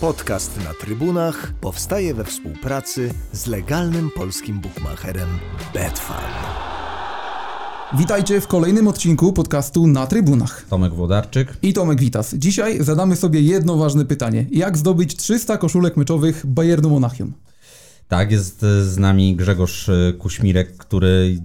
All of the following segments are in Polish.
Podcast na trybunach powstaje we współpracy z legalnym polskim bookmacherem Betfan. Witajcie w kolejnym odcinku podcastu na trybunach. Tomek Włodarczyk. I Tomek Witas. Dzisiaj zadamy sobie jedno ważne pytanie. Jak zdobyć 300 koszulek meczowych Bayernu Monachium? Tak, jest z nami Grzegorz e, Kuśmirek, który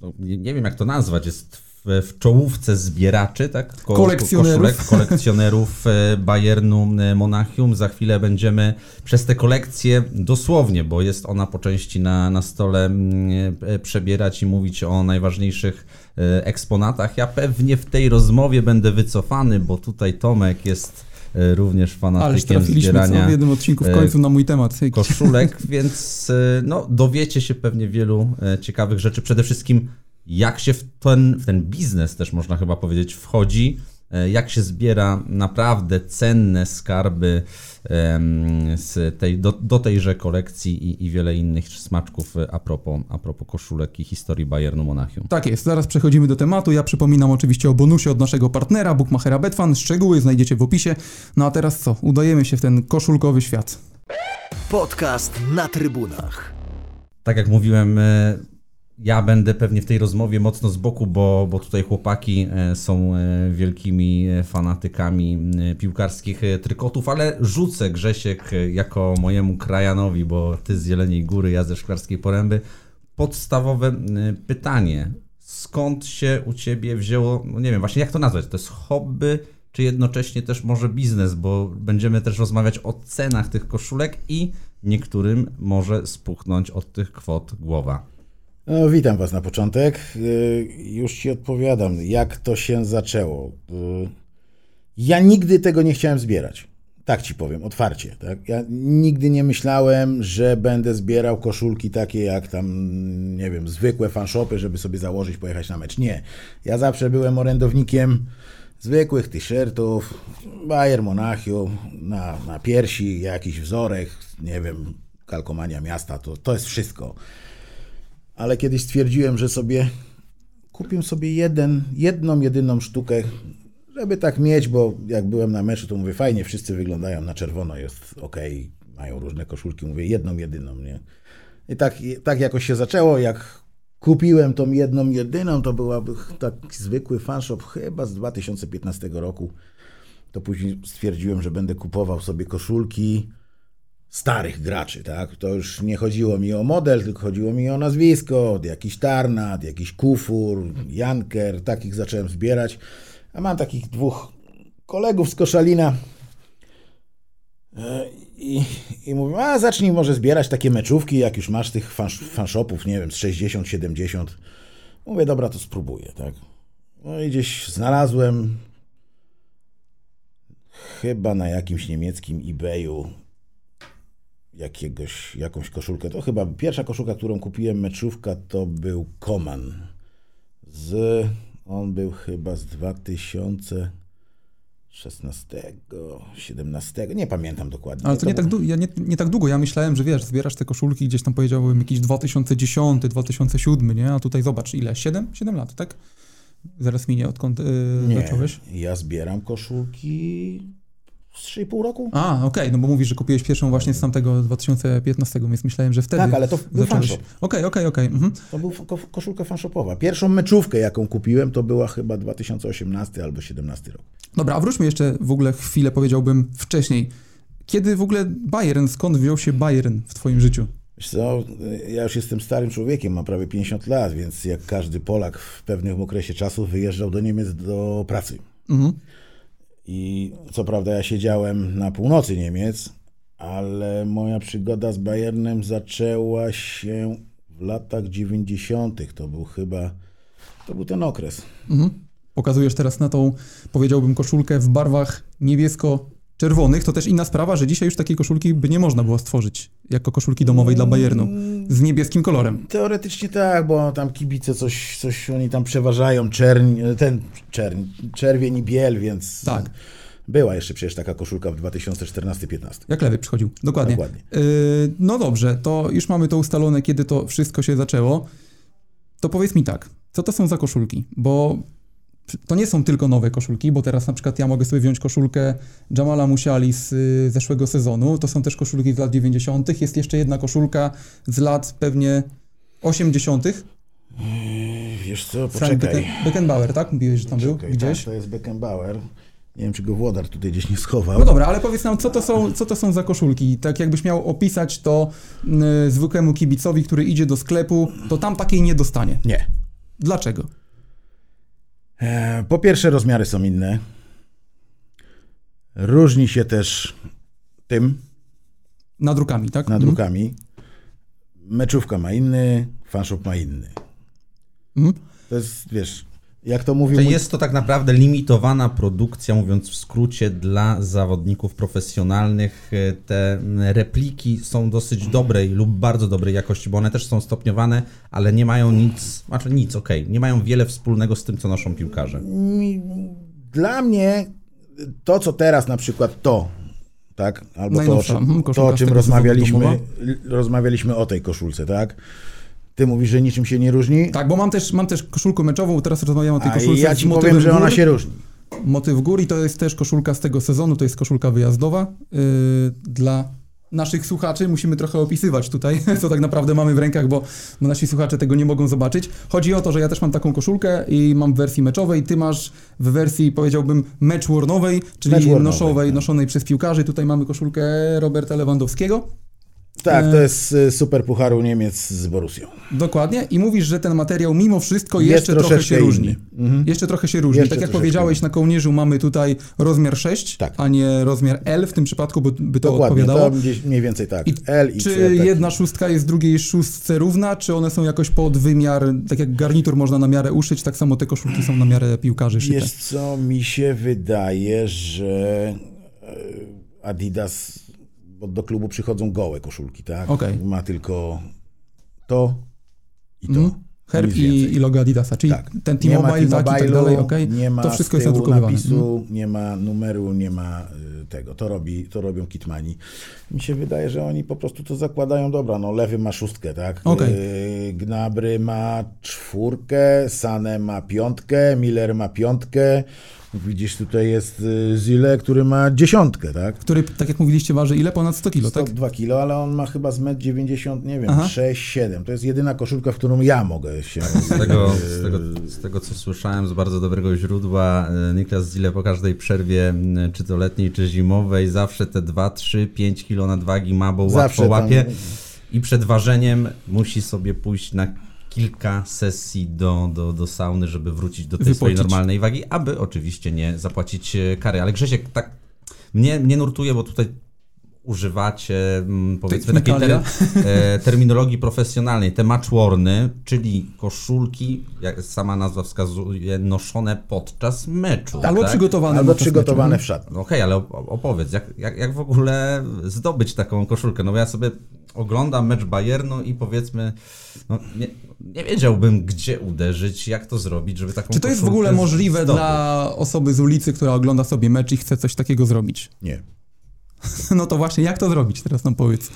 no, nie, nie wiem jak to nazwać, jest w, w czołówce zbieraczy, tak? Ko kolekcjonerów. Koszulek, kolekcjonerów e, Bayernu e, Monachium. Za chwilę będziemy przez tę kolekcję dosłownie, bo jest ona po części na, na stole, przebierać i mówić o najważniejszych eksponatach. Ja pewnie w tej rozmowie będę wycofany, bo tutaj Tomek jest również fanatykiem trafiliśmy zbierania w jednym odcinku w końcu na mój temat. koszulek, więc no, dowiecie się pewnie wielu ciekawych rzeczy. Przede wszystkim jak się w ten, w ten biznes też można chyba powiedzieć wchodzi, jak się zbiera naprawdę cenne skarby z tej, do, do tejże kolekcji i, i wiele innych smaczków a propos, a propos koszulek i historii Bayernu Monachium. Tak jest, zaraz przechodzimy do tematu. Ja przypominam oczywiście o bonusie od naszego partnera, Bookmachera Betfan. Szczegóły znajdziecie w opisie. No a teraz co? Udajemy się w ten koszulkowy świat. Podcast na trybunach. Tak jak mówiłem, ja będę pewnie w tej rozmowie mocno z boku, bo, bo tutaj chłopaki są wielkimi fanatykami piłkarskich trykotów, ale rzucę Grzesiek jako mojemu krajanowi, bo ty z Jeleniej Góry, ja ze Szklarskiej Poręby. Podstawowe pytanie. Skąd się u ciebie wzięło, no nie wiem, właśnie jak to nazwać? To jest hobby, czy jednocześnie też może biznes, bo będziemy też rozmawiać o cenach tych koszulek i niektórym może spuchnąć od tych kwot głowa. No, witam Was na początek. Już Ci odpowiadam, jak to się zaczęło. Ja nigdy tego nie chciałem zbierać. Tak Ci powiem, otwarcie. Tak? Ja nigdy nie myślałem, że będę zbierał koszulki takie jak tam, nie wiem, zwykłe fanshopy, żeby sobie założyć, pojechać na mecz. Nie. Ja zawsze byłem orędownikiem zwykłych t-shirtów, Bayer Monachium, na, na piersi, jakiś wzorek, nie wiem, kalkomania miasta, to, to jest wszystko ale kiedyś stwierdziłem, że sobie kupię sobie jeden, jedną, jedyną sztukę, żeby tak mieć, bo jak byłem na meczu, to mówię, fajnie, wszyscy wyglądają na czerwono, jest ok, mają różne koszulki, mówię, jedną, jedyną, nie? I tak, tak jakoś się zaczęło, jak kupiłem tą jedną, jedyną, to byłaby taki zwykły fanshop chyba z 2015 roku, to później stwierdziłem, że będę kupował sobie koszulki, starych graczy, tak? To już nie chodziło mi o model, tylko chodziło mi o nazwisko, jakiś Tarnat, jakiś Kufur, Janker, takich zacząłem zbierać. A mam takich dwóch kolegów z Koszalina i, i mówię, a zacznij może zbierać takie meczówki, jak już masz tych fanshopów, nie wiem, z 60, 70. Mówię, dobra, to spróbuję, tak? No i gdzieś znalazłem chyba na jakimś niemieckim eBayu jakiegoś, jakąś koszulkę. To chyba pierwsza koszulka, którą kupiłem, meczówka, to był Koman. Z, on był chyba z 2016, 17, nie pamiętam dokładnie. Ale to, to nie, tak, ja nie, nie tak długo. Ja myślałem, że wiesz, zbierasz te koszulki gdzieś tam powiedziałbym jakiś 2010, 2007, nie? A tutaj zobacz, ile? 7? 7 lat, tak? Zaraz minie, odkąd yy, zacząłeś? Ja zbieram koszulki z 3,5 roku. A, okej, okay. no bo mówisz, że kupiłeś pierwszą właśnie z tamtego 2015, więc myślałem, że wtedy Tak, ale to był zacząłeś. fanshop. Okej, okej, okej. Mhm. To był koszulka fanshopowa. Pierwszą meczówkę, jaką kupiłem, to była chyba 2018 albo 2017 rok. Dobra, a wróćmy jeszcze w ogóle chwilę, powiedziałbym, wcześniej. Kiedy w ogóle Bayern, skąd wziął się Bayern w twoim życiu? Co, ja już jestem starym człowiekiem, mam prawie 50 lat, więc jak każdy Polak w pewnym okresie czasu wyjeżdżał do Niemiec do pracy. Mhm. I co prawda ja siedziałem na północy Niemiec, ale moja przygoda z Bayernem zaczęła się w latach 90. To był chyba, to był ten okres. Mhm. Pokazujesz teraz na tą, powiedziałbym, koszulkę w barwach niebiesko-czerwonych. To też inna sprawa, że dzisiaj już takiej koszulki by nie można było stworzyć jako koszulki domowej dla Bayernu z niebieskim kolorem. Teoretycznie tak, bo tam kibice coś, coś oni tam przeważają, czerń, ten czerń, czerwień i biel, więc... Tak. Była jeszcze przecież taka koszulka w 2014-15. Jak lewy przychodził, dokładnie. Dokładnie. Yy, no dobrze, to już mamy to ustalone, kiedy to wszystko się zaczęło. To powiedz mi tak, co to są za koszulki? Bo to nie są tylko nowe koszulki, bo teraz na przykład ja mogę sobie wziąć koszulkę Jamala Musiali z y, zeszłego sezonu. To są też koszulki z lat 90. Jest jeszcze jedna koszulka z lat pewnie 80. Wiesz co, Frank poczekaj. Becken- Beckenbauer, tak? Mówiłeś, że tam był Czekaj, gdzieś. Tak, to jest Beckenbauer. Nie wiem, czy go Włodar tutaj gdzieś nie schował. No dobra, ale powiedz nam, co to są, co to są za koszulki? Tak jakbyś miał opisać to y, zwykłemu kibicowi, który idzie do sklepu, to tam takiej nie dostanie. Nie. Dlaczego? E, Po pierwsze, rozmiary są inne. Różni się też tym Nadrukami, tak? Mhm. nadrukami. Meczówka ma inny, fanshop ma inny. Mhm. To jest, wiesz, jak to mówił To mój... jest to tak naprawdę limitowana produkcja, mówiąc w skrócie, dla zawodników profesjonalnych. E, Te repliki są dosyć dobrej lub bardzo dobrej jakości, bo one też są stopniowane, ale nie mają nic, znaczy nic, okej, nie mają wiele wspólnego z tym, co noszą piłkarze. Dla mnie to, co teraz na przykład to, tak? Albo to, o Najnowsza, czym, to, o czym rozmawialiśmy, rozmawialiśmy o tej koszulce, tak? Ty mówisz, że niczym się nie różni, Tak, bo mam też, mam też koszulkę meczową, teraz rozmawiamy o tej a koszulce ja ci powiem, że ona się różni. Motyw gór i to jest też koszulka z tego sezonu, to jest koszulka wyjazdowa yy, dla naszych słuchaczy. Musimy trochę opisywać tutaj, co tak naprawdę mamy w rękach, bo, bo nasi słuchacze tego nie mogą zobaczyć. Chodzi o to, że ja też mam taką koszulkę i mam w wersji meczowej, ty masz w wersji, powiedziałbym, matchwornowej, czyli Matchwornowej, noszowej, tak. noszonej przez piłkarzy. Tutaj mamy koszulkę Roberta Lewandowskiego. Tak, E. to jest y, super pucharu Niemiec z Borussią. Dokładnie. I mówisz, że ten materiał mimo wszystko Jest jeszcze trochę się różni. inny. Mhm. Jeszcze trochę się różni. Jeszcze tak jak powiedziałeś, inny. na kołnierzu mamy tutaj rozmiar 6, Tak. a nie rozmiar L w tym przypadku, bo by to Dokładnie, odpowiadało. to gdzieś mniej więcej tak. I L, X, Czy L, tak. jedna szóstka jest drugiej szóstce równa, czy one są jakoś pod wymiar, tak jak garnitur można na miarę uszyć, tak samo te koszulki są na miarę piłkarzy szyte. Wiesz co, mi się wydaje, że e, Adidas, bo do klubu przychodzą gołe koszulki, tak? Okej. Ma tylko to i to. Mhm. Herb i, i logo Adidasa, czyli Tak. ten T-Mobile, tak tak dalej, okej. Nie ma To wszystko jest nadrukowane. napisu, Mhm. nie ma numeru, nie ma y, tego. To, robi, to robią Kitmani. Mi się wydaje, że oni po prostu to zakładają. Dobra, no lewy ma szóstkę, tak? Okej. Y, Gnabry ma czwórkę, Sane ma piątkę, Miller ma piątkę. Widzisz, tutaj jest y, Zile, który ma dziesiątkę, tak? Który, tak jak mówiliście, waży ile? Ponad 100 kilo, tak? 102 kilo, ale on ma chyba z 1,90 m, nie wiem, Aha. 6-7. To jest jedyna koszulka, w którą ja mogę się... Z tego, z, tego, z tego, co słyszałem z bardzo dobrego źródła, e, Niklas Zile po każdej przerwie, m, czy to letniej, czy zimowej, zawsze te 2, 3, 5 kilo nadwagi ma, bo Zawsze łatwo tam- łapie. I przed ważeniem musi sobie pójść na kilka sesji do, do, do sauny, żeby wrócić do tej swojej Wypocić. normalnej wagi, aby oczywiście nie zapłacić e, kary. Ale Grzesiek, tak mnie, mnie nurtuje, bo tutaj używacie mm, powiedzmy takiej ter, e, terminologii profesjonalnej, te matchworny, czyli koszulki, jak sama nazwa wskazuje, noszone podczas meczu. Albo tak? przygotowane Albo przygotowane meczu. w szatni. No okej, ale op- opowiedz, jak, jak, jak w ogóle zdobyć taką koszulkę? No bo ja sobie oglądam mecz Bayernu i powiedzmy, no nie, nie wiedziałbym gdzie uderzyć, jak to zrobić, żeby taką Czy to jest w ogóle możliwe zdobyć. dla osoby z ulicy, która ogląda sobie mecz i chce coś takiego zrobić? Nie. No to właśnie, jak to zrobić? Teraz nam powiedz.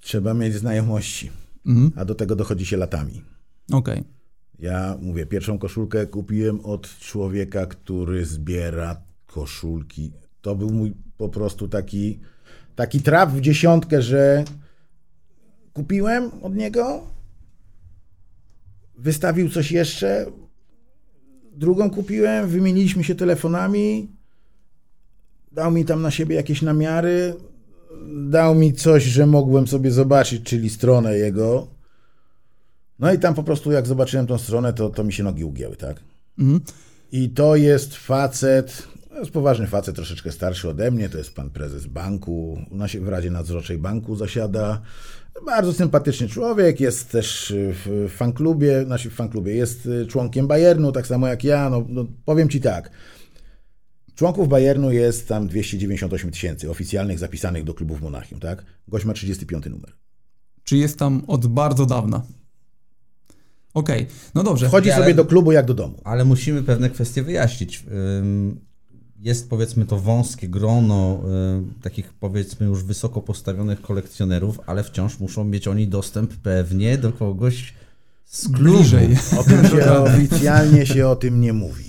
Trzeba mieć znajomości, Mhm. a do tego dochodzi się latami. Okej. Ja mówię, pierwszą koszulkę kupiłem od człowieka, który zbiera koszulki. To był mój po prostu taki, taki traf w dziesiątkę, że kupiłem od niego, wystawił coś jeszcze, drugą kupiłem, wymieniliśmy się telefonami, dał mi tam na siebie jakieś namiary, dał mi coś, że mogłem sobie zobaczyć, czyli stronę jego. No i tam po prostu jak zobaczyłem tą stronę, to, to mi się nogi ugięły, tak? Mhm. I to jest facet, to jest poważny facet, troszeczkę starszy ode mnie, to jest pan prezes banku, w Radzie Nadzorczej Banku zasiada. Bardzo sympatyczny człowiek, jest też w fanklubie, znaczy w fanklubie, jest członkiem Bayernu, tak samo jak ja, no, no powiem ci tak. Członków Bayernu jest tam 298 tysięcy oficjalnych zapisanych do klubu w Monachium, tak? Gość ma 35 numer. Czy jest tam od bardzo dawna? Okej, no dobrze. Wchodzi Ale- sobie do klubu jak do domu. Ale musimy pewne kwestie wyjaśnić. Ym, Jest powiedzmy to wąskie grono y, takich powiedzmy już wysoko postawionych kolekcjonerów, ale wciąż muszą mieć oni dostęp pewnie do kogoś z klubu. Bliżej. O tym się oficjalnie się o tym nie mówi.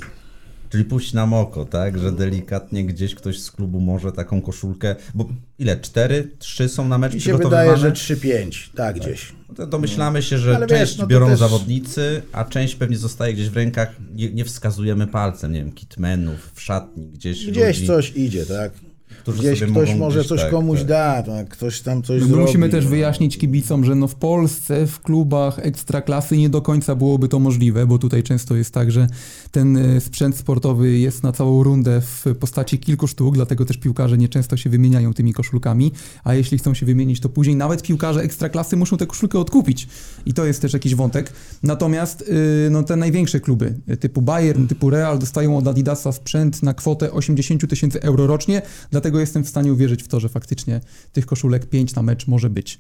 Czyli puść nam oko, tak? Że delikatnie gdzieś ktoś z klubu może taką koszulkę. Bo ile? Cztery? Trzy są na mecz Mi się wydaje, że 3-5, tak gdzieś. No to domyślamy się, że Ale wiesz, część no biorą też- zawodnicy, a część pewnie zostaje gdzieś w rękach. Nie, nie wskazujemy palcem, nie wiem, kitmenów w szatni, gdzieś. Gdzieś ludzi, coś idzie, tak? Którzy Gdzieś sobie ktoś mogą może gdzieś, coś tak, komuś tak. da, tak? ktoś tam coś My zrobi. musimy też no. wyjaśnić kibicom, że no w Polsce w klubach ekstraklasy nie do końca byłoby to możliwe, bo tutaj często jest tak, że ten e, sprzęt sportowy jest na całą rundę w postaci kilku sztuk, dlatego też piłkarze nieczęsto się wymieniają tymi koszulkami, a jeśli chcą się wymienić, to później nawet piłkarze ekstraklasy muszą tę koszulkę odkupić. I to jest też jakiś wątek. Natomiast y, no, te największe kluby, typu Bayern, typu Real, dostają od Adidasa sprzęt na kwotę 80 tysięcy euro rocznie, dlatego jestem w stanie uwierzyć w to, że faktycznie tych koszulek 5 na mecz może być.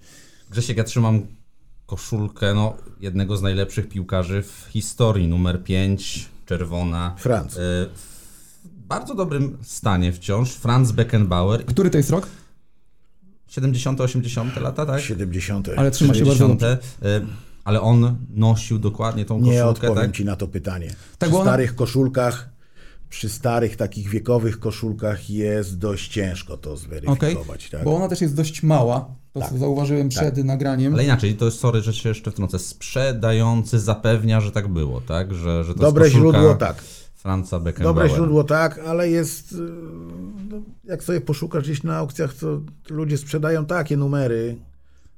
Grzesiek, ja trzymam koszulkę no, jednego z najlepszych piłkarzy w historii, numer 5, czerwona. Franz. Y, W bardzo dobrym stanie wciąż. Franz Beckenbauer. Który to jest rok? 70, 80 lata, tak? 70. Ale trzyma się bardzo 60. Y, Ale on nosił dokładnie tą Nie koszulkę, odpowiem tak? ci na to pytanie. Tak, przy starych koszulkach, przy starych takich wiekowych koszulkach jest dość ciężko to zweryfikować. Tak? bo ona też jest dość mała, to Tak. co zauważyłem przed nagraniem. Ale inaczej, to jest, sorry, że się jeszcze wtrącę, sprzedający zapewnia, że tak było, tak? Że, że to Dobre jest koszulka źródło tak. Franza Beckenbauera. Dobre źródło tak, ale jest. y, No, jak sobie poszukasz gdzieś na aukcjach, to ludzie sprzedają takie numery,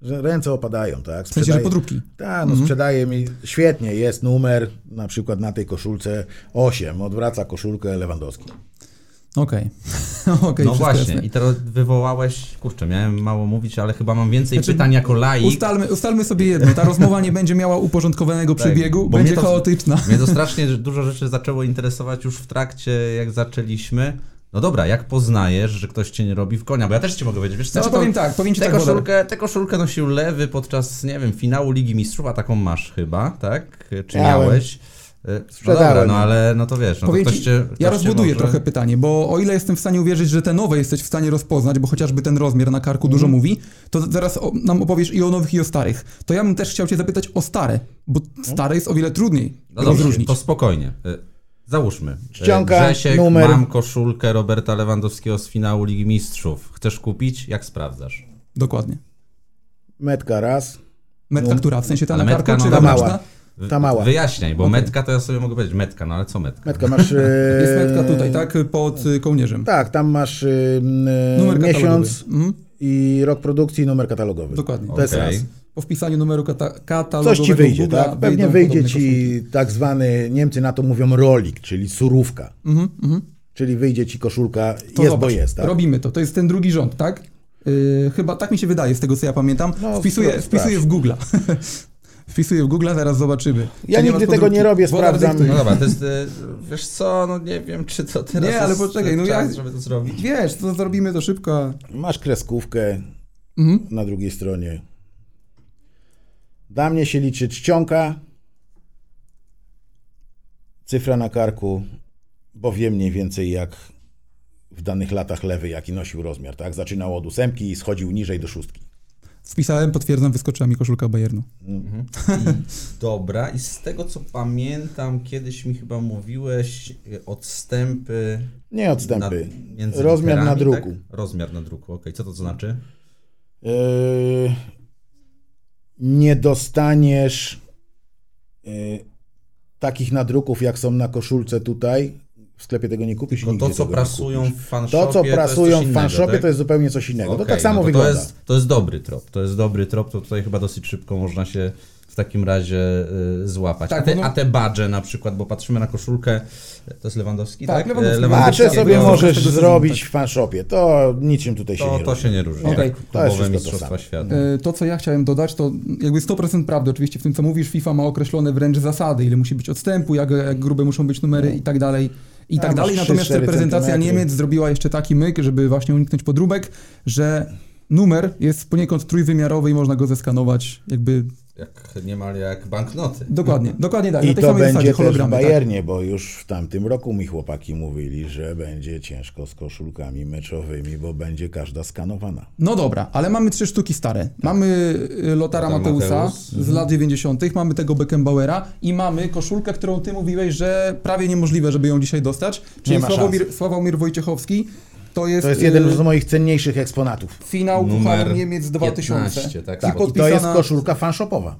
że ręce opadają, tak? W sensie, że podróbki. Tak, no sprzedaje mi. Świetnie, jest numer, na przykład na tej koszulce 8, odwraca koszulkę Lewandowski. Okej. Okej, No wszystko właśnie, jasne. i teraz wywołałeś, kurczę, miałem mało mówić, ale chyba mam więcej Znaczy, pytań jako laik. Ustalmy, ustalmy sobie jedno, ta rozmowa nie będzie miała uporządkowanego przebiegu, Tak, bo będzie mnie to- chaotyczna. Mnie to strasznie dużo rzeczy zaczęło interesować już w trakcie, jak zaczęliśmy. No dobra, jak poznajesz, że ktoś cię nie robi w konia? Bo ja też ci mogę powiedzieć, wiesz co, Znaczy to powiem tak, powiem ci tę tak, koszulkę, tę koszulkę nosił Lewy podczas, nie wiem, finału Ligi Mistrzów, a taką masz chyba, tak? Czy Miałem. miałeś? E, No dobra, no ale no to wiesz, no to ktoś ci, cię, ja ktoś rozbuduję cię może... trochę pytanie, bo o ile jestem w stanie uwierzyć, że te nowe jesteś w stanie rozpoznać, bo chociażby ten rozmiar na karku dużo Mhm. mówi, to zaraz o, nam opowiesz i o nowych, i o starych. To ja bym też chciał cię zapytać o stare, bo stare jest o wiele trudniej No dobrze, rozróżnić. to spokojnie. E, Załóżmy. E, Ściąga, Grzesiek, numer. mam koszulkę Roberta Lewandowskiego z finału Ligi Mistrzów. Chcesz kupić? Jak sprawdzasz? Dokładnie. Metka raz. Metka, która? W sensie ta na metka, karku, no, ta mała. Ta mała. Wyjaśniaj, bo Okej. metka to ja sobie mogę powiedzieć metka, no ale co metka? Metka masz. e, Jest metka tutaj, tak? Pod y, kołnierzem. Tak, tam masz miesiąc. Mhm, i rok produkcji i numer katalogowy. dokładnie. To jest Okej. raz. Po wpisaniu numeru kata katalogowego Coś ci wyjdzie, Google'a tak? Pewnie wyjdzie ci koszulki. tak zwany, Niemcy na to mówią rolik, czyli surówka. Mhm, mhm. Czyli wyjdzie ci koszulka, To jest, zobacz, bo jest, tak? Robimy to. To jest ten drugi rząd, tak? Yy, chyba tak mi się wydaje, z tego co ja pamiętam. No, wpisuję, spra- wpisuję w Google. wpisuję w Google, zaraz zobaczymy. Ja nigdy tego podróbki? nie robię, sprawdzam. No dobra, to jest, e, wiesz co, no nie wiem, czy to teraz Nie, ale poczekaj, no czas, ja- żeby to zrobić. Wiesz, to zrobimy to szybko. Masz kreskówkę Mhm. na drugiej stronie. Dla mnie się liczy czcionka, cyfra na karku, bo wiem mniej więcej jak w danych latach lewy, jaki nosił rozmiar, tak? Zaczynał od ósemki i schodził niżej do szóstki. Wpisałem, potwierdzam, wyskoczyła mi koszulka Bayernu. Dobra, i z tego co pamiętam, kiedyś mi chyba mówiłeś e, odstępy. Nie odstępy. Na, Rozmiar na literami, druku. Tak? Rozmiar na druku, okej. Co to znaczy? Yy, nie dostaniesz yy, takich nadruków, jak są na koszulce tutaj. W sklepie tego nie kupisz. No to, co prasują w fanshopie, To, co prasują jest coś w fanshopie, tak? to jest zupełnie coś innego. to Okej, tak samo no to wygląda. To jest, to jest dobry trop. To jest dobry trop, to tutaj chyba dosyć szybko można się w takim razie y, złapać. Tak, a, te, no- a te badże na przykład, bo patrzymy na koszulkę, to jest Lewandowski, Tak, tak? Lewandowski. E, Lewandowskiego sobie możesz zrobić tak. w fanshopie. To niczym tutaj się To, nie to różni. się nie różni. Jak To jest to Mistrzostwa samo. Świata. E, To, co ja chciałem dodać, to jakby 100% prawdy oczywiście w tym, co mówisz. FIFA ma określone wręcz zasady, ile musi być odstępu, jak, jak grube muszą być numery i tak dalej. I A, tak masz dalej. 3-4 Natomiast reprezentacja. Niemiec zrobiła jeszcze taki myk, żeby właśnie uniknąć podróbek, że numer jest poniekąd trójwymiarowy i można go zeskanować jakby Jak, niemal jak banknoty. Dokładnie, dokładnie tak. na I tej to będzie też w hologramy, tak. Bayernie, bo już w tamtym roku mi chłopaki mówili, że będzie ciężko z koszulkami meczowymi, bo będzie każda skanowana. No dobra, ale mamy trzy sztuki stare. Mamy y, Lotara Mateusa Mateusz. z lat 90., mamy tego Beckenbauera i mamy koszulkę, którą ty mówiłeś, że prawie niemożliwe, żeby ją dzisiaj dostać. Czyli Sławomir, Sławomir Wojciechowski. To jest, To jest jeden y, z moich cenniejszych eksponatów. finał Numer Pucharu Niemiec 2000. 15, tak. I Tak, i to jest podpisana... koszulka fanshopowa.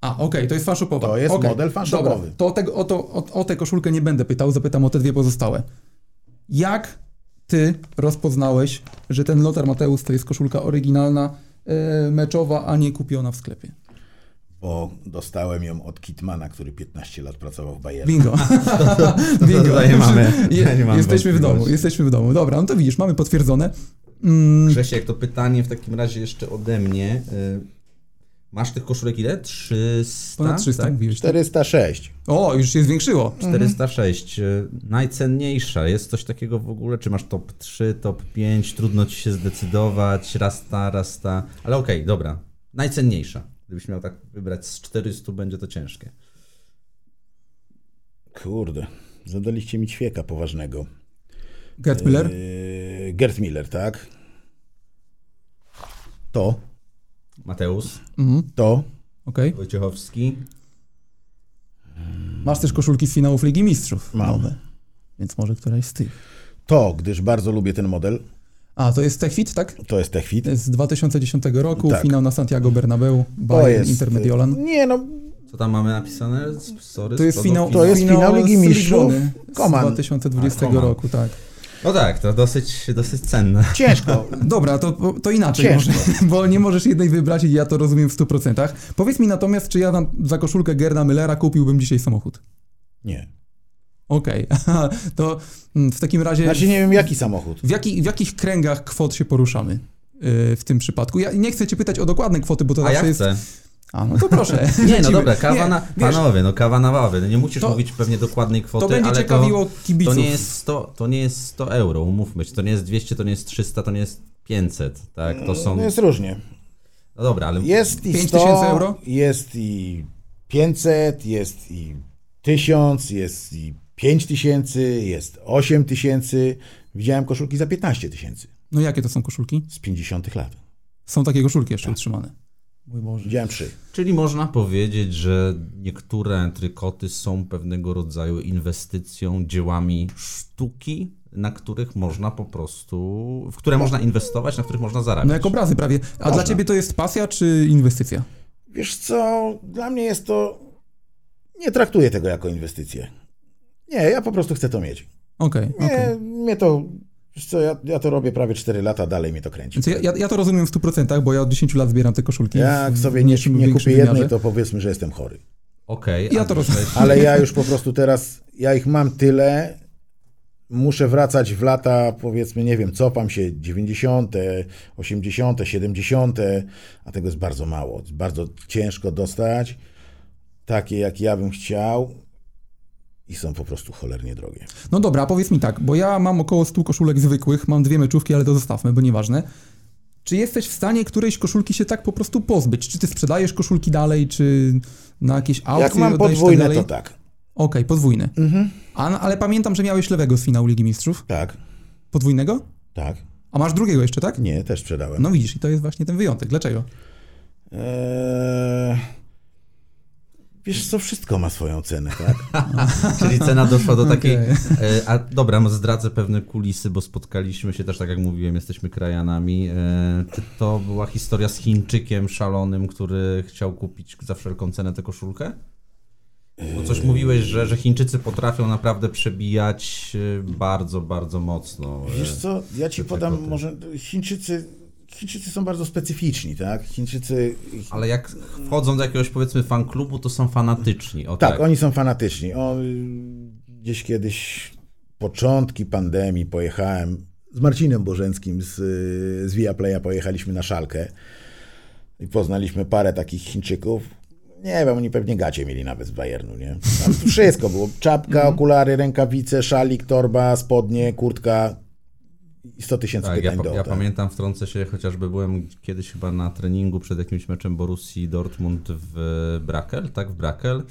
A, okej, to jest fanshopowa. To jest Okej, model fanshopowy. To o, tego, o, to, o, o tę koszulkę nie będę pytał, zapytam o te dwie pozostałe. Jak ty rozpoznałeś, że ten Lothar Mateusz to jest koszulka oryginalna, e, meczowa, a nie kupiona w sklepie? Bo dostałem ją od Kitmana, który 15 lat pracował w Bayernie. Bingo. Bingo. tutaj mamy- Je, nie mam jesteśmy w domu, jesteśmy w domu. Dobra, no to widzisz, mamy potwierdzone. Mm, Grzesiek, to pytanie w takim razie jeszcze ode mnie. Y, Masz tych koszulek ile? 300? ponad 300 tak? mówiłeś. tak? 406. O, już się zwiększyło. 406. Y, Najcenniejsza. Jest coś takiego w ogóle? Czy masz top 3, top 5? Trudno ci się zdecydować. Raz ta, raz ta. Ale okej, dobra. Najcenniejsza. Gdybyś miał tak wybrać z 400, będzie to ciężkie. Kurde, zadaliście mi ćwieka poważnego. Gerd Müller? Yy, Gerd Miller, tak? To, Mateusz, Mhm, to, okej. Wojciechowski. Masz też koszulki z finałów Ligi Mistrzów. Mam. Nowe. Więc może któraś z tych. to, gdyż bardzo lubię ten model. A, to jest TechFit, tak? To jest Techfit. Z 2010 roku, Tak. finał na Santiago Bernabeu, Bayern jest. Intermediolan. Nie no, Co tam mamy napisane? Sorry, To jest finał. To jest finał Ligi z Mistrzów. Liguny z Koman. 2020 A, Koman. roku, tak. No tak, to dosyć, dosyć cenne. ciężko. Dobra, to, to inaczej Ciężko. może, bo nie możesz jednej wybrać i ja to rozumiem w 100%. Powiedz mi natomiast, czy ja tam za koszulkę Gerda Müllera kupiłbym dzisiaj samochód? Nie. Okej, to mm, w takim razie Znaczy nie wiem jaki samochód. w, jaki, w jakich kręgach kwot się poruszamy yy, w tym przypadku? Ja nie chcę cię pytać o dokładne kwoty, bo to zawsze ja jest... chcę. A, no to proszę. Nie, no dobra, kawa Nie, na... wiesz, Panowie, no kawa na wawy. No nie musisz To- mówić pewnie dokładnej kwoty, To będzie ale ciekawiło to, kibiców. to, nie jest 100, to nie jest 100 euro, umówmy się. To nie jest 200, to nie jest 300, to nie jest 500, tak? To są... No jest różnie. No dobra, ale... Jest i 5 100, tysięcy euro? jest i 500, jest i 1000, jest i 5000, jest 8000. Widziałem koszulki za 15 tysięcy No jakie to są koszulki? z 50 lat. Są takie koszulki jeszcze Tak. utrzymane. Mój Boże. Widziałem trzy. Czyli można powiedzieć, że niektóre trykoty są pewnego rodzaju inwestycją, dziełami sztuki, na których można po prostu, w które można inwestować, na których można zarabiać. No jak obrazy prawie. A Można. dla ciebie to jest pasja czy inwestycja? Wiesz co, dla mnie jest to... Nie traktuję tego jako inwestycję. Nie, ja po prostu chcę to mieć. Okej, Nie, okej. mnie to... Wiesz co, ja, ja to robię prawie 4 lata, dalej mnie to kręci. Więc ja, ja, ja to rozumiem w 100%, bo ja od 10 lat zbieram te koszulki. Jak sobie nie, nie kupię jednej, wymiarze. to powiedzmy, że jestem chory. Okej. Ja a to rozumiem. Ale ja już po prostu teraz, ja ich mam tyle, muszę wracać w lata, powiedzmy, nie wiem, cofam się, 90., 80., 70., a tego jest bardzo mało. Bardzo ciężko dostać, takie jak ja bym chciał i są po prostu cholernie drogie. No dobra, powiedz mi tak, bo ja mam około 100 koszulek zwykłych, mam dwie meczówki, ale to zostawmy, bo nieważne. Czy jesteś w stanie którejś koszulki się tak po prostu pozbyć? Czy ty sprzedajesz koszulki dalej, czy na jakieś aukcje Jak mam oddajesz podwójne, tak to tak. Okej, podwójne. Mhm. A, ale pamiętam, że miałeś lewego z finału Ligi Mistrzów. Tak, Podwójnego? tak. A masz drugiego jeszcze, tak? Nie, też sprzedałem. No widzisz, i to jest właśnie ten wyjątek. Dlaczego? Eee... Wiesz co, wszystko ma swoją cenę, tak? Czyli cena doszła do takiej. Okej. E, A dobra, zdradzę pewne kulisy, bo spotkaliśmy się też, tak jak mówiłem, jesteśmy krajanami. E, Czy to była historia z Chińczykiem szalonym, który chciał kupić za wszelką cenę tę koszulkę? Bo coś mówiłeś, że, że Chińczycy potrafią naprawdę przebijać e, bardzo, bardzo mocno. Wiesz co, ja ci podam, może Chińczycy, Chińczycy są bardzo specyficzni, tak? Chińczycy, Ale jak wchodzą do jakiegoś powiedzmy fan klubu, to są fanatyczni. O, tak, tak, oni są fanatyczni. O, gdzieś kiedyś, początki pandemii pojechałem z Marcinem Bożenckim z, z Viaplaya pojechaliśmy na szalkę i poznaliśmy parę takich Chińczyków. Nie wiem, oni pewnie gacie mieli nawet z Bayernu, nie? Tam wszystko było. Czapka, okulary, rękawice, szalik, torba, spodnie, kurtka. I 100 tysięcy Tak, ja, pytań pa- do. ja tak. pamiętam, wtrącę się, chociażby byłem kiedyś chyba na treningu przed jakimś meczem Borussii Dortmund w Brakel, tak, w Brakel.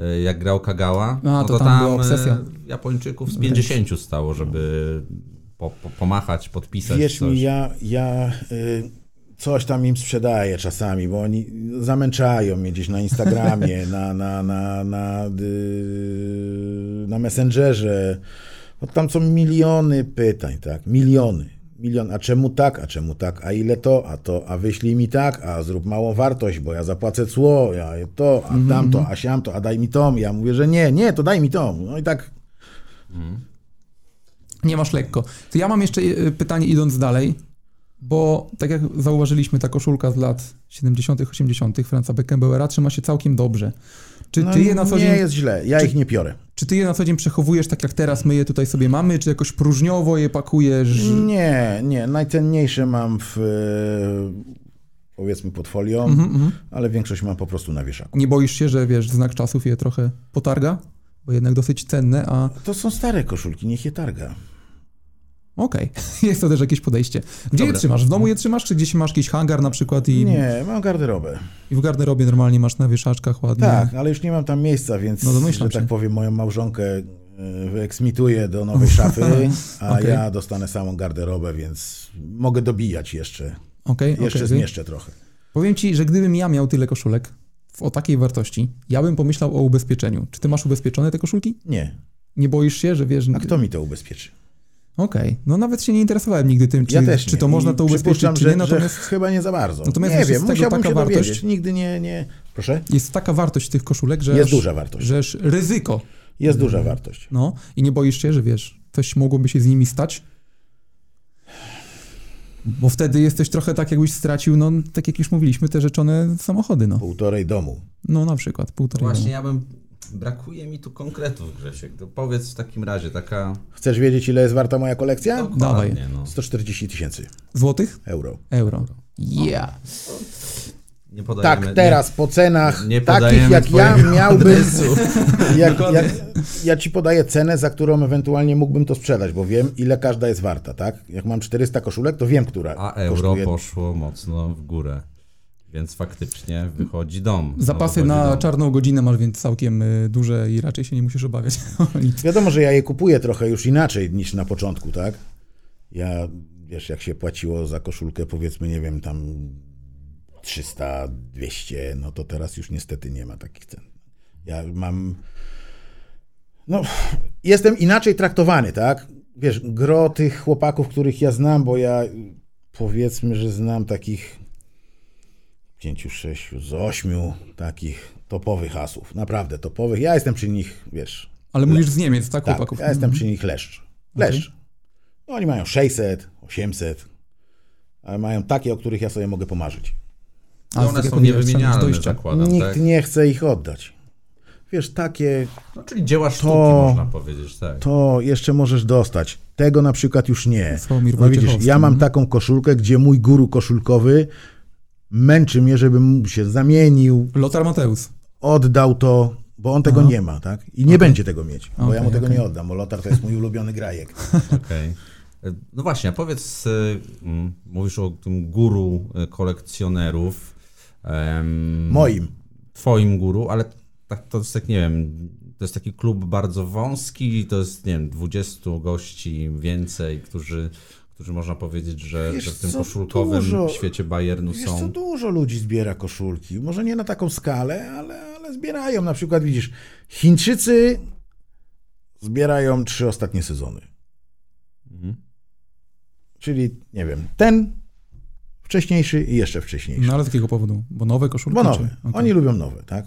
E, Jak grał Kagawa, A, no to to tam tam e, Japończyków z 50 stało, żeby po, po, pomachać, podpisać Wierz coś. mi, ja, ja coś tam im sprzedaję czasami, bo oni zamęczają mnie gdzieś na Instagramie, na, na, na, na, y, na Messengerze. No, tam są miliony pytań, tak? Miliony. Milion, a czemu tak, a czemu tak, a ile to, a to, a wyślij mi tak, a zrób małą wartość, bo ja zapłacę cło, ja to, a tamto, a siamto, a daj mi to. Ja mówię, że nie, nie, to daj mi to. No i tak Nie masz lekko. To ja mam jeszcze y, pytanie idąc dalej, bo tak jak zauważyliśmy, ta koszulka z lat 70., 80. Franza Beckenbauera trzyma się całkiem dobrze. Czy no, ty je na co nie dzień, jest źle, ja czy- ich nie piorę. czy ty je na co dzień przechowujesz tak jak teraz my je tutaj sobie mamy, czy jakoś próżniowo je pakujesz? Nie, nie. Najcenniejsze mam w e, powiedzmy pod folią, Mhm, ale większość mam po prostu na wieszaku. Nie boisz się, że wiesz, znak czasów je trochę potarga? Bo jednak dosyć cenne, a To są stare koszulki, niech je targa. Okej, jest to też jakieś podejście. Gdzie je Dobra. trzymasz? W domu je trzymasz, czy gdzieś masz jakiś hangar na przykład i, Nie, mam garderobę. i w garderobie normalnie masz na wieszaczkach ładnie? Tak, ale już nie mam tam miejsca, więc, No domyślam że tak powiem, moją małżonkę e, wyeksmituję do nowej szafy, a Okej. ja dostanę samą garderobę, więc mogę dobijać jeszcze. Okej, Jeszcze okej. zmieszczę trochę. Powiem ci, że gdybym ja miał tyle koszulek o takiej wartości, ja bym pomyślał o ubezpieczeniu. Czy ty masz ubezpieczone te koszulki? Nie. Nie boisz się, że wiesz... A kto mi to ubezpieczy? Okej, no nawet się nie interesowałem nigdy tym, czy, ja też czy to można to ubezpieczyć, czy nie, że, natomiast że chyba nie za bardzo. Natomiast nie wiem, jest musiałbym taka się wartość- dowiedzieć. Nigdy nie, nie... Proszę? jest taka wartość tych koszulek, że Jest aż, duża wartość. że ryzyko, Jest duża wartość. no i nie boisz się, że wiesz, coś mogłoby się z nimi stać? Bo wtedy jesteś trochę tak, jakbyś stracił, no tak jak już mówiliśmy, te rzeczone samochody, no. Półtorej domu. No na przykład, półtorej Właśnie domu. ja bym... Brakuje mi tu konkretów, Grzesiek. To powiedz w takim razie, taka... Chcesz wiedzieć, ile jest warta moja kolekcja? Dokładnie, no. 140 tysięcy Złotych? euro. Euro. Yeah. Nie podajemy, Tak, teraz po cenach nie takich, jak ja miałbym. Jak, jak, ja ci podaję cenę, za którą ewentualnie mógłbym to sprzedać, bo wiem, ile każda jest warta, tak? Jak mam 400 koszulek, to wiem, która A euro kosztuje. poszło mocno w górę. Więc faktycznie wychodzi dom. No, Zapasy wychodzi na dom. czarną godzinę masz więc całkiem y, duże i raczej się nie musisz obawiać o nic. Wiadomo, że ja je kupuję trochę już inaczej niż na początku, tak? Ja, wiesz, jak się płaciło za koszulkę, powiedzmy, nie wiem, tam 300, 200, no to teraz już niestety nie ma takich cen. Ja mam. No, jestem inaczej traktowany, tak? Wiesz, gro tych chłopaków, których ja znam, bo ja powiedzmy, że znam takich pięciu, sześciu, z ośmiu takich topowych asów, naprawdę topowych. Ja jestem przy nich, wiesz, Ale mówisz z Niemiec, tak, tak, chłopaków? ja jestem przy nich leszcz. Leszcz. No, oni mają 600, 800, ale mają takie, o których ja sobie mogę pomarzyć. A, tak one są niewymienialne, dojścia. zakładam, Nikt tak? nie chce ich oddać. Wiesz, takie, No, czyli dzieła sztuki, To- można powiedzieć, tak. to jeszcze możesz dostać. Tego na przykład już nie. No widzisz, ja mam Mhm. taką koszulkę, gdzie mój guru koszulkowy męczy mnie, żebym się zamienił, Lothar Mateusz. oddał to, bo on tego Aha. nie ma, tak? I nie będzie tego mieć, bo ja mu tego okej. nie oddam, bo Lotar to jest mój ulubiony grajek. Okej. No właśnie, a powiedz, e, mm, mówisz o tym guru e, kolekcjonerów. Moim. Twoim guru, ale tak, to jest tak, nie wiem, to jest taki klub bardzo wąski, to jest, nie wiem, 20 gości więcej, którzy, którzy można powiedzieć, że, Wiesz że w tym co, koszulkowym dużo- świecie Bayernu Wiesz co, są. dużo ludzi zbiera koszulki. Może nie na taką skalę, ale, ale zbierają. Na przykład widzisz, Chińczycy zbierają trzy ostatnie sezony. Mhm. Czyli, nie wiem, ten wcześniejszy i jeszcze wcześniejszy. No ale z jakiego powodu? Bo nowe koszulki? Bo nowe. Okej. Oni lubią nowe, tak?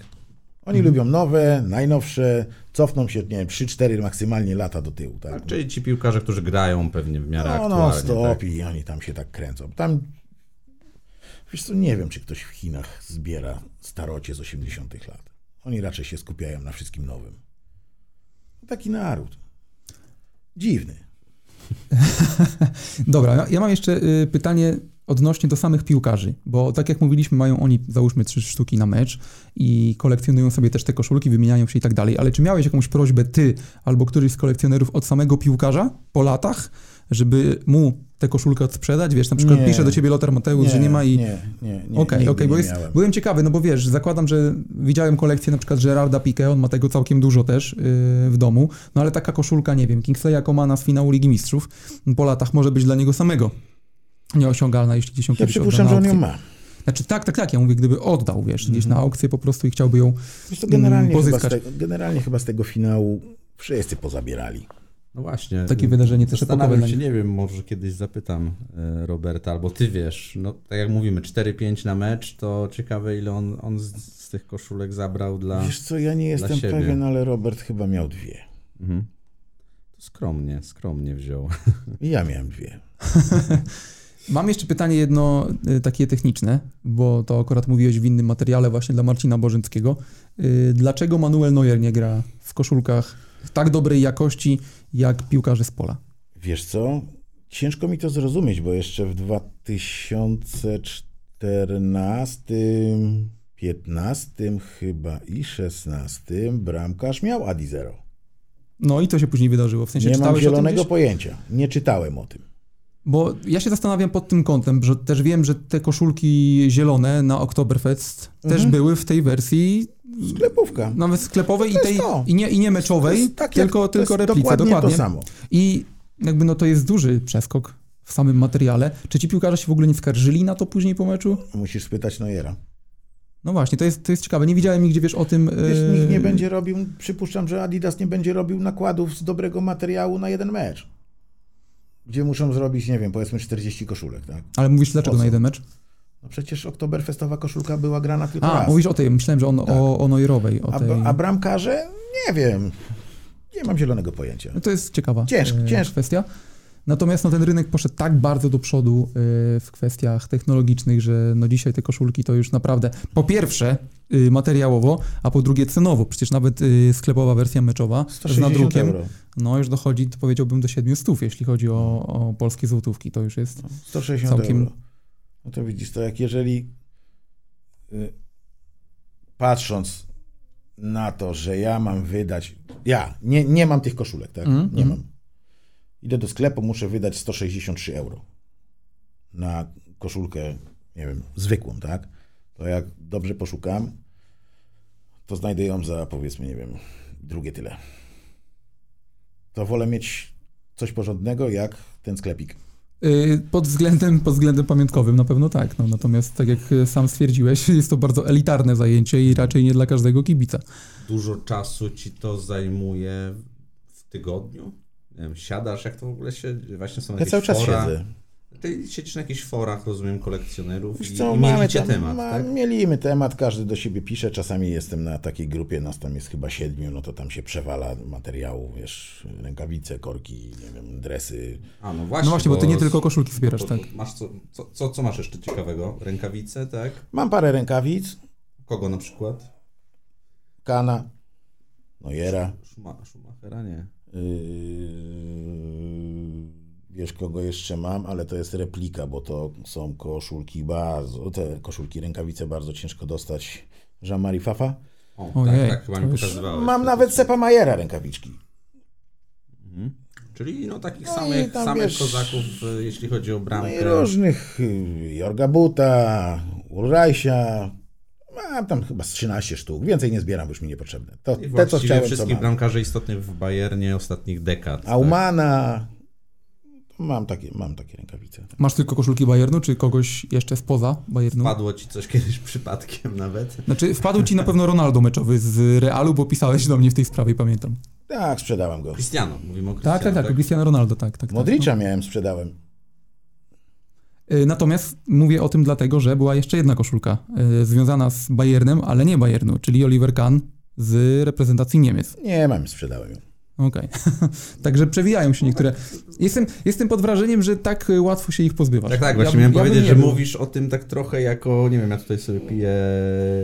Oni lubią nowe, najnowsze, cofną się, nie wiem, 3-4 maksymalnie lata do tyłu, tak? Czyli ci piłkarze, którzy grają pewnie w miarę No, no, aktualnie. stop tak? i oni tam się tak kręcą. Tam, wiesz co, nie wiem, czy ktoś w Chinach zbiera starocie z 80 lat. Oni raczej się skupiają na wszystkim nowym. Taki naród. Dziwny. Dobra, ja- mam jeszcze y, pytanie odnośnie do samych piłkarzy, bo tak jak mówiliśmy, mają oni załóżmy trzy sztuki na mecz i kolekcjonują sobie też te koszulki, wymieniają się i tak dalej, ale czy miałeś jakąś prośbę ty albo któryś z kolekcjonerów od samego piłkarza po latach, żeby mu tę koszulkę odsprzedać? Wiesz, na przykład Nie. pisze do ciebie Lothar Mateusz, że nie ma i... Nie, nie, nie. Okej, nigdy okej, bo nie jest, miałem. byłem ciekawy, no bo wiesz, zakładam, że widziałem kolekcję na przykład Gerarda Piqué, on ma tego całkiem dużo też yy, w domu, no ale taka koszulka, nie wiem, Kingsleya Comana z finału Ligi Mistrzów po latach może być dla niego samego nieosiągalna, jeśli gdzieś ją Ja kiedyś odda przypuszczam, że on ją ma. Znaczy tak, tak, tak, ja mówię, gdyby oddał, wiesz, gdzieś na aukcję po prostu i chciałby ją Wiesz, to generalnie, mm, chyba pozyskać. tego, generalnie chyba z tego finału wszyscy pozabierali. No właśnie. Takie wydarzenie też epokowe się, nie wiem, może kiedyś zapytam e, Roberta, albo ty wiesz, no tak jak mówimy, 4-5 na mecz, to ciekawe ile on, on z, z tych koszulek zabrał dla... Wiesz co, ja nie jestem siebie. pewien, ale Robert chyba miał dwie. Mhm. To skromnie, skromnie wziął. I ja miałem dwie. Mam jeszcze pytanie jedno y, takie techniczne, bo to akurat mówiłeś w innym materiale właśnie dla Marcina Bożęckiego. Y, Dlaczego Manuel Neuer nie gra w koszulkach tak dobrej jakości jak piłkarze z pola? Wiesz co? Ciężko mi to zrozumieć, bo jeszcze w 2014, 15 chyba i 16 bramkarz miał Adi Zero. No i co się później wydarzyło? W sensie Nie mam zielonego pojęcia. Nie czytałem o tym. Bo ja się zastanawiam pod tym kątem, że też wiem, że te koszulki zielone na Oktoberfest też Mhm. były w tej wersji Sklepówka. nawet sklepowej i, tej, i, nie, i nie meczowej, tak jak- tylko, to tylko jest replica. dokładnie, Dokładnie. to samo. I jakby no to jest duży przeskok w samym materiale. Czy ci piłkarze się w ogóle nie skarżyli na to później po meczu? Musisz spytać Neuera. No właśnie, to jest, to jest ciekawe. Nie widziałem nigdzie, wiesz, o tym... Wiesz, yy, nikt nie będzie robił, przypuszczam, że Adidas nie będzie robił nakładów z dobrego materiału na jeden mecz. Gdzie muszą zrobić, nie wiem, powiedzmy 40 koszulek, tak? Ale mówisz dlaczego na jeden mecz? No przecież Oktoberfestowa koszulka była grana tylko A, raz. mówisz o tej, myślałem, że on, Tak. o, o. O a, tej... a bramkarze? Nie wiem. Nie mam zielonego pojęcia. No to jest ciekawa Ciężko, e, kwestia. Natomiast no, ten rynek poszedł tak bardzo do przodu e, w kwestiach technologicznych, że no, dzisiaj te koszulki to już naprawdę po pierwsze y, materiałowo, a po drugie cenowo. Przecież nawet y, sklepowa wersja meczowa z 160 nadrukiem euro. no już dochodzi, powiedziałbym, do 700, jeśli chodzi o, o polskie złotówki. To już jest 160 Całkiem- euro. No to widzisz, to jak jeżeli y, patrząc na to, że ja mam wydać, ja nie, nie mam tych koszulek, tak? Mhm, nie mhm. mam. Idę do sklepu, muszę wydać 163 euro na koszulkę, nie wiem, zwykłą, tak? To jak dobrze poszukam, to znajdę ją za powiedzmy, nie wiem, drugie tyle. To wolę mieć coś porządnego jak ten sklepik. Y, pod względem, pod względem pamiątkowym na pewno tak. No, natomiast tak jak y, sam stwierdziłeś, jest to bardzo elitarne zajęcie i raczej nie dla każdego kibica. Dużo czasu ci to zajmuje w tygodniu? Nie wiem, siadasz, jak to w ogóle się... Właśnie są Ja jakieś cały czas fora. siedzę. Ty siedzisz na jakichś forach, rozumiem, kolekcjonerów Wiesz i, co, i mamy mielicie tam, temat, ma, tak? Mielimy temat, każdy do siebie pisze. Czasami jestem na takiej grupie, nas tam jest chyba siedmiu, no to tam się przewala materiału, wiesz, rękawice, korki, nie wiem, dresy. A, no właśnie, No właśnie, bo ty nie tylko koszulki zbierasz, bo- tak? bo Masz co, co, co, co masz jeszcze ciekawego? Rękawice, tak? Mam parę rękawic, Kogo na przykład? Kana, Nojera. Szuma, Schumachera? Nie. Yy, wiesz, kogo jeszcze mam, ale to jest replika, bo to są koszulki bardzo, te koszulki, rękawice bardzo ciężko dostać. Jean-Marie Fafa. O, Ojej, tak, tak, chyba to mi pokazywałeś. Mam nawet Sepa Majera rękawiczki. Mhm. Czyli no takich No samych, tam, samych wiesz, kozaków, e, jeśli chodzi o No bramkę. i różnych, y, Jorga Buta, Ulrajsia. Mam tam chyba z 13 sztuk. Więcej nie zbieram, bo już mi niepotrzebne. To, I te, co chciałem, wszystkich mam. bramkarzy istotnych w Bayernie ostatnich dekad. tak? Aumana. Mam takie, mam takie rękawice. Masz tylko koszulki Bayernu, czy kogoś jeszcze spoza Bayernu? Padło ci coś kiedyś przypadkiem nawet? Znaczy, wpadł ci na pewno Ronaldo meczowy z Realu, bo pisałeś do mnie w tej sprawie, pamiętam. Tak, sprzedałem go. Cristiano, mówimy o Cristiano, Tak, tak, tak, Cristiano Ronaldo, tak, tak. tak Modricza miałem, sprzedałem. no. Y, Natomiast mówię o tym dlatego, że była jeszcze jedna koszulka y, związana z Bayernem, ale nie Bayernu, czyli Oliver Kahn z reprezentacji Niemiec. Nie mam, sprzedałem ją. Okej. Także przewijają się niektóre. Jestem, jestem pod wrażeniem, że tak y, łatwo się ich pozbywasz. Tak, tak, Ja właśnie bym- miałem ja powiedzieć, że był. mówisz o tym tak trochę jako, nie wiem, ja tutaj sobie piję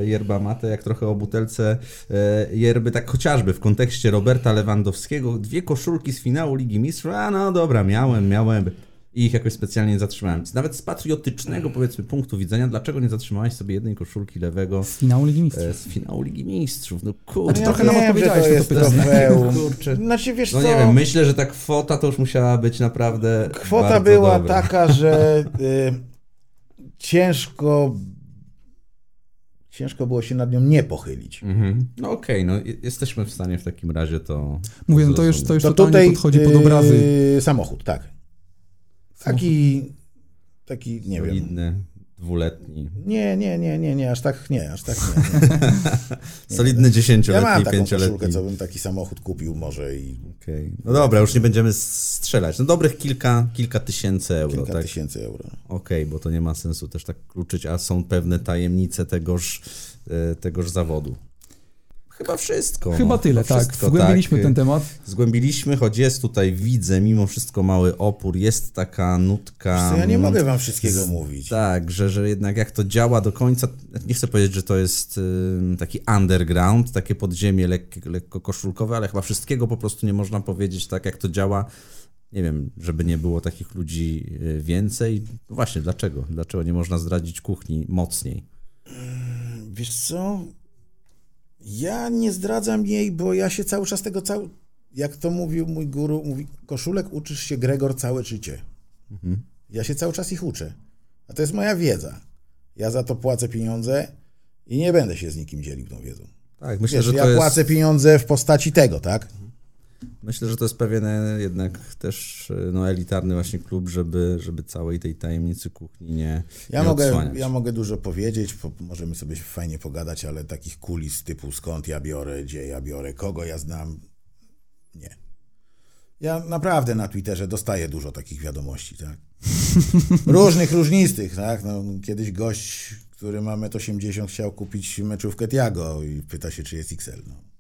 yerba mate, jak trochę o butelce e, yerby, tak chociażby w kontekście Roberta Lewandowskiego, dwie koszulki z finału Ligi Mistrzów, a no dobra, miałem, miałem. I ich jakoś specjalnie nie zatrzymałem. Nawet z patriotycznego, powiedzmy, punktu widzenia, dlaczego nie zatrzymałeś sobie jednej koszulki lewego Z finału Ligi Mistrzów. e, z finału Ligi Mistrzów? No Ale kurde. ja trochę nam wiem, odpowiedziałeś na to pytanie. Kurczę. Znaczy, wiesz No co? nie wiem, myślę, że ta kwota to już musiała być naprawdę Kwota była dobra. taka, że y, ciężko ciężko było się nad nią nie pochylić. Mhm. No okej, no i- jesteśmy w stanie w takim razie to Mówię, no to już, to już To tutaj podchodzi pod y, obrazy. samochód, tak. Taki, taki, nie wiem. solidny, dwuletni. Nie, nie, nie, nie, nie, aż tak nie, aż tak nie. nie. Solidny Ja dziesięcioletni, mam taką koszulkę, pięcioletni. co bym taki samochód kupił może i Okej. No dobra, już nie będziemy strzelać. No dobrych kilka, kilka tysięcy euro, kilka tak? tysięcy euro. Okej, bo to nie ma sensu też tak kluczyć, a są pewne tajemnice tegoż, e, tegoż zawodu. Chyba wszystko. Chyba no. tyle, tak. Wszystko, Zgłębiliśmy tak. ten temat. Zgłębiliśmy, choć jest tutaj, widzę, mimo wszystko mały opór, jest taka nutka... Wiesz co, ja nie mogę wam wszystkiego mówić. Tak, że, że jednak jak to działa do końca, nie chcę powiedzieć, że to jest ym, taki underground, takie podziemie lekko, lekko koszulkowe, ale chyba wszystkiego po prostu nie można powiedzieć tak, jak to działa. Nie wiem, żeby nie było takich ludzi y, więcej. No Właśnie, dlaczego? Dlaczego nie można zdradzić kuchni mocniej? Wiesz co? Ja nie zdradzam jej, bo ja się cały czas tego cały. Jak to mówił mój guru, mówi, koszulek uczysz się Gregor całe życie. Ja się cały czas ich uczę. A to jest moja wiedza. Ja za to płacę pieniądze i nie będę się z nikim dzielił tą wiedzą. Tak, myślę, Wiesz, że ja jest, płacę pieniądze w postaci tego, tak? Myślę, że to jest pewien jednak też no, elitarny właśnie klub, żeby, żeby całej tej tajemnicy kuchni nie, Ja nie mogę, odsłaniać. ja mogę dużo powiedzieć, po, możemy sobie fajnie pogadać, ale takich kulis typu skąd ja biorę, gdzie ja biorę, kogo ja znam, nie. Ja naprawdę na Twitterze dostaję dużo takich wiadomości, tak? Różnych, różnistych, tak? No, kiedyś gość, który ma 1,80 m chciał kupić meczówkę Tiago i pyta się, czy jest XL. No.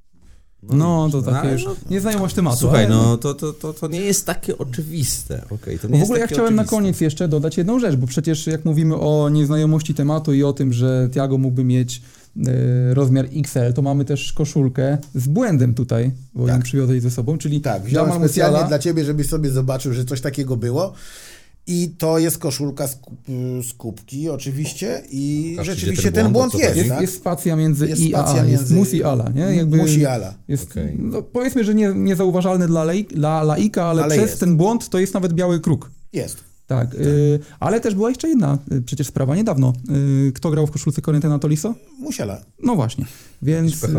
No, to no, takie już no- nieznajomość tematu. Słuchaj, ale no to, to, to, to nie jest takie oczywiste. Okay, to nie w jest ogóle ja chciałem na oczywiste. koniec jeszcze dodać jedną rzecz, bo przecież jak mówimy o nieznajomości tematu i o tym, że Tiago mógłby mieć e, rozmiar XL, to mamy też koszulkę z błędem tutaj, bo Tak. ją przywiozłeś ze sobą, czyli Tak, wziąłem specjalnie dla ciebie, żebyś sobie zobaczył, że coś takiego było. I to jest koszulka z, kup, z kubki oczywiście i Pokaż, rzeczywiście ten ten błąd, błąd o co jest, tak? jest spacja między Jest I a spacja A, jest między- Musiala, nie? Jakby Musiala. Jest, Okej. no, powiedzmy, że nie, niezauważalny dla, laik, dla laika, ale, Ale przez jest. ten błąd to jest nawet biały kruk. Jest. Tak, y, ale też była jeszcze jedna y, przecież sprawa niedawno. Y, kto grał w koszulce Corinthians Tolisso? Musiala. No właśnie, więc... y.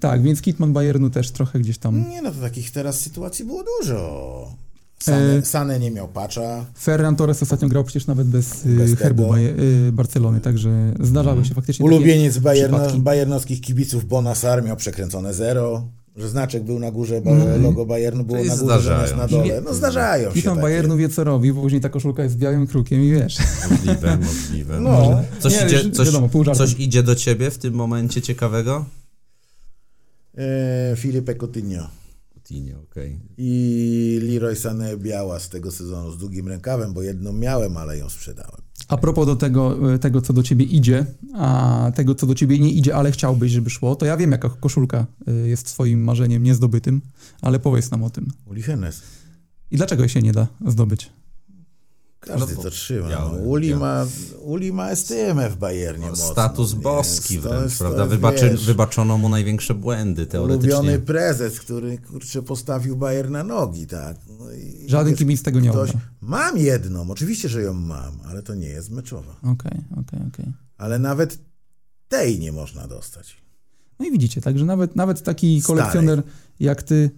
Tak, więc Kitman Bayernu też trochę gdzieś tam. Nie no, to takich teraz sytuacji było dużo. Sane, E, Sane nie miał patcha. Ferran Torres ostatnio grał przecież nawet bez, y, Bez herbu. Baje, y, Barcelony, także zdarzały się faktycznie Ulubieniec takie Bayerno, przypadki. bayernowskich kibiców Bonasar miał przekręcone zero. Że znaczek był na górze, Mhm. logo Bayernu było i na górze, zdarzają zamiast na dole. No zdarzają się Kitman takie. Bayernu wie co robi, bo później ta koszulka jest z białym krukiem i wiesz. Możliwe, możliwe. No. Coś, Nie, idzie, coś, wiadomo, coś idzie do ciebie w tym momencie ciekawego? E, Filipe Coutinho. Coutinho, okej. I Leroy Sané biała z tego sezonu z długim rękawem, bo jedną miałem, ale ją sprzedałem. A propos do tego, y, tego, co do ciebie idzie, a tego, co do ciebie nie idzie, ale chciałbyś, żeby szło, to ja wiem, jaka koszulka y, jest twoim marzeniem niezdobytym, ale powiedz nam o tym. Uli Hennes. I dlaczego się nie da zdobyć? Każdy No, to trzyma. biały, no. Uli, biały. ma, Uli ma STM w Bayernie mocno. Status boski to wręcz, jest- to prawda? jest, Wybaczy, wiesz, wybaczono mu największe błędy teoretycznie. Ulubiony prezes, który kurczę postawił Bayern na nogi, tak. No i Żaden jest kibic tego nie ktoś... Mam jedną, oczywiście, że ją mam, ale to nie jest meczowa. Okej, okej, okej. Ale nawet tej nie można dostać. No i widzicie, także nawet, nawet taki Stary. Jak ty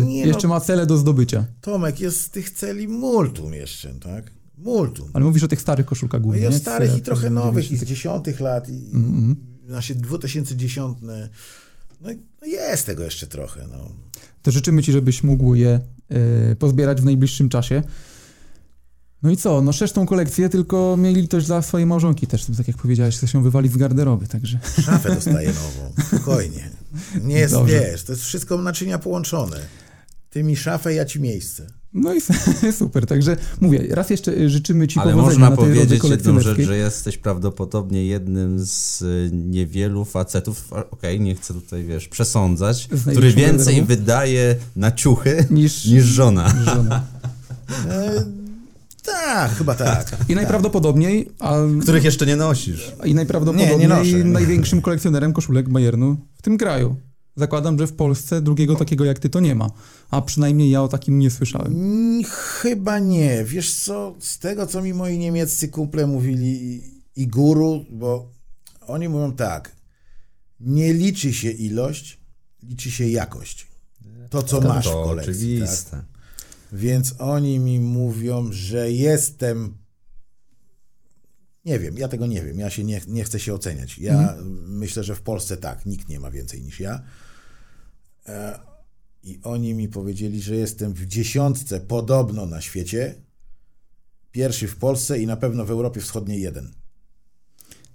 y, Nie jeszcze no. ma cele do zdobycia. Tomek, jest z tych celi multum jeszcze, tak? Multum. Ale mówisz o tych starych koszulkach No głównie, i o starych i trochę nowych, i z 90. dziesiątych lat, i Mhm. nasze 2010. No, no jest tego jeszcze trochę, no. To życzymy ci, żebyś mógł je y, pozbierać w najbliższym czasie. No i co? No szerz tą kolekcję, tylko mieli litość dla swojej małżonki też, tak jak powiedziałeś, chce się wywalić z garderoby, także... Szafę dostaję nową, spokojnie. Nie jest, Dobrze. wiesz, to jest wszystko naczynia połączone. Ty mi szafę, ja ci miejsce. No i super, także mówię, raz jeszcze y, życzymy ci Ale powodzenia można na tej powiedzieć jedną rzecz, że jesteś prawdopodobnie jednym z y, niewielu facetów, okej, nie chcę tutaj, wiesz, przesądzać, który największą więcej wydaje na ciuchy Niż- niż żona. Żona. Tak, chyba tak. I najprawdopodobniej, a, Których jeszcze nie nosisz. i najprawdopodobniej Nie, nie noszę. największym kolekcjonerem koszulek Bayernu w tym kraju. Zakładam, że w Polsce drugiego takiego jak ty to nie ma. A przynajmniej ja o takim nie słyszałem. Mm, Chyba nie. Wiesz co, z tego co mi moi niemieccy kumple mówili i- guru, bo oni mówią tak, nie liczy się ilość, liczy się jakość. To, co masz w kolekcji. Tak? Więc oni mi mówią, że jestem. Nie wiem, ja tego nie wiem. Ja się nie, nie chcę się oceniać. Ja myślę, że w Polsce tak, nikt nie ma więcej niż ja. E, I oni mi powiedzieli, że jestem w dziesiątce podobno na świecie. Pierwszy w Polsce i na pewno w Europie Wschodniej jeden.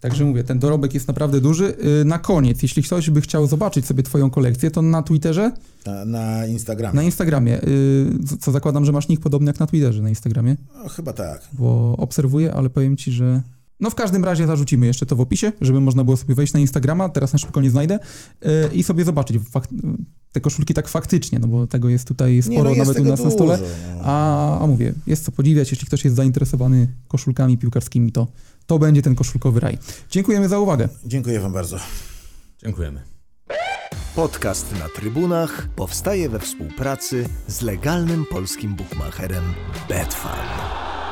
Także mówię, ten dorobek jest naprawdę duży. Yy, Na koniec, jeśli ktoś by chciał zobaczyć sobie twoją kolekcję, to na Twitterze, Na, na Instagramie. na Instagramie. Yy, co- zakładam, że masz nick podobny jak na Twitterze na Instagramie, No, chyba tak. bo obserwuję, ale powiem ci, że... No w każdym razie zarzucimy jeszcze to w opisie, żeby można było sobie wejść na Instagrama, teraz na szybko nie znajdę, yy, i sobie zobaczyć te koszulki tak faktycznie, no bo tego jest tutaj Nie, sporo no jest nawet u nas na stole. dużo, no. A, a mówię, jest co podziwiać, jeśli ktoś jest zainteresowany koszulkami piłkarskimi, to, to będzie ten koszulkowy raj. Dziękujemy za uwagę. Dziękuję Wam bardzo. Dziękujemy. Podcast na trybunach powstaje we współpracy z legalnym polskim bukmacherem Betfair.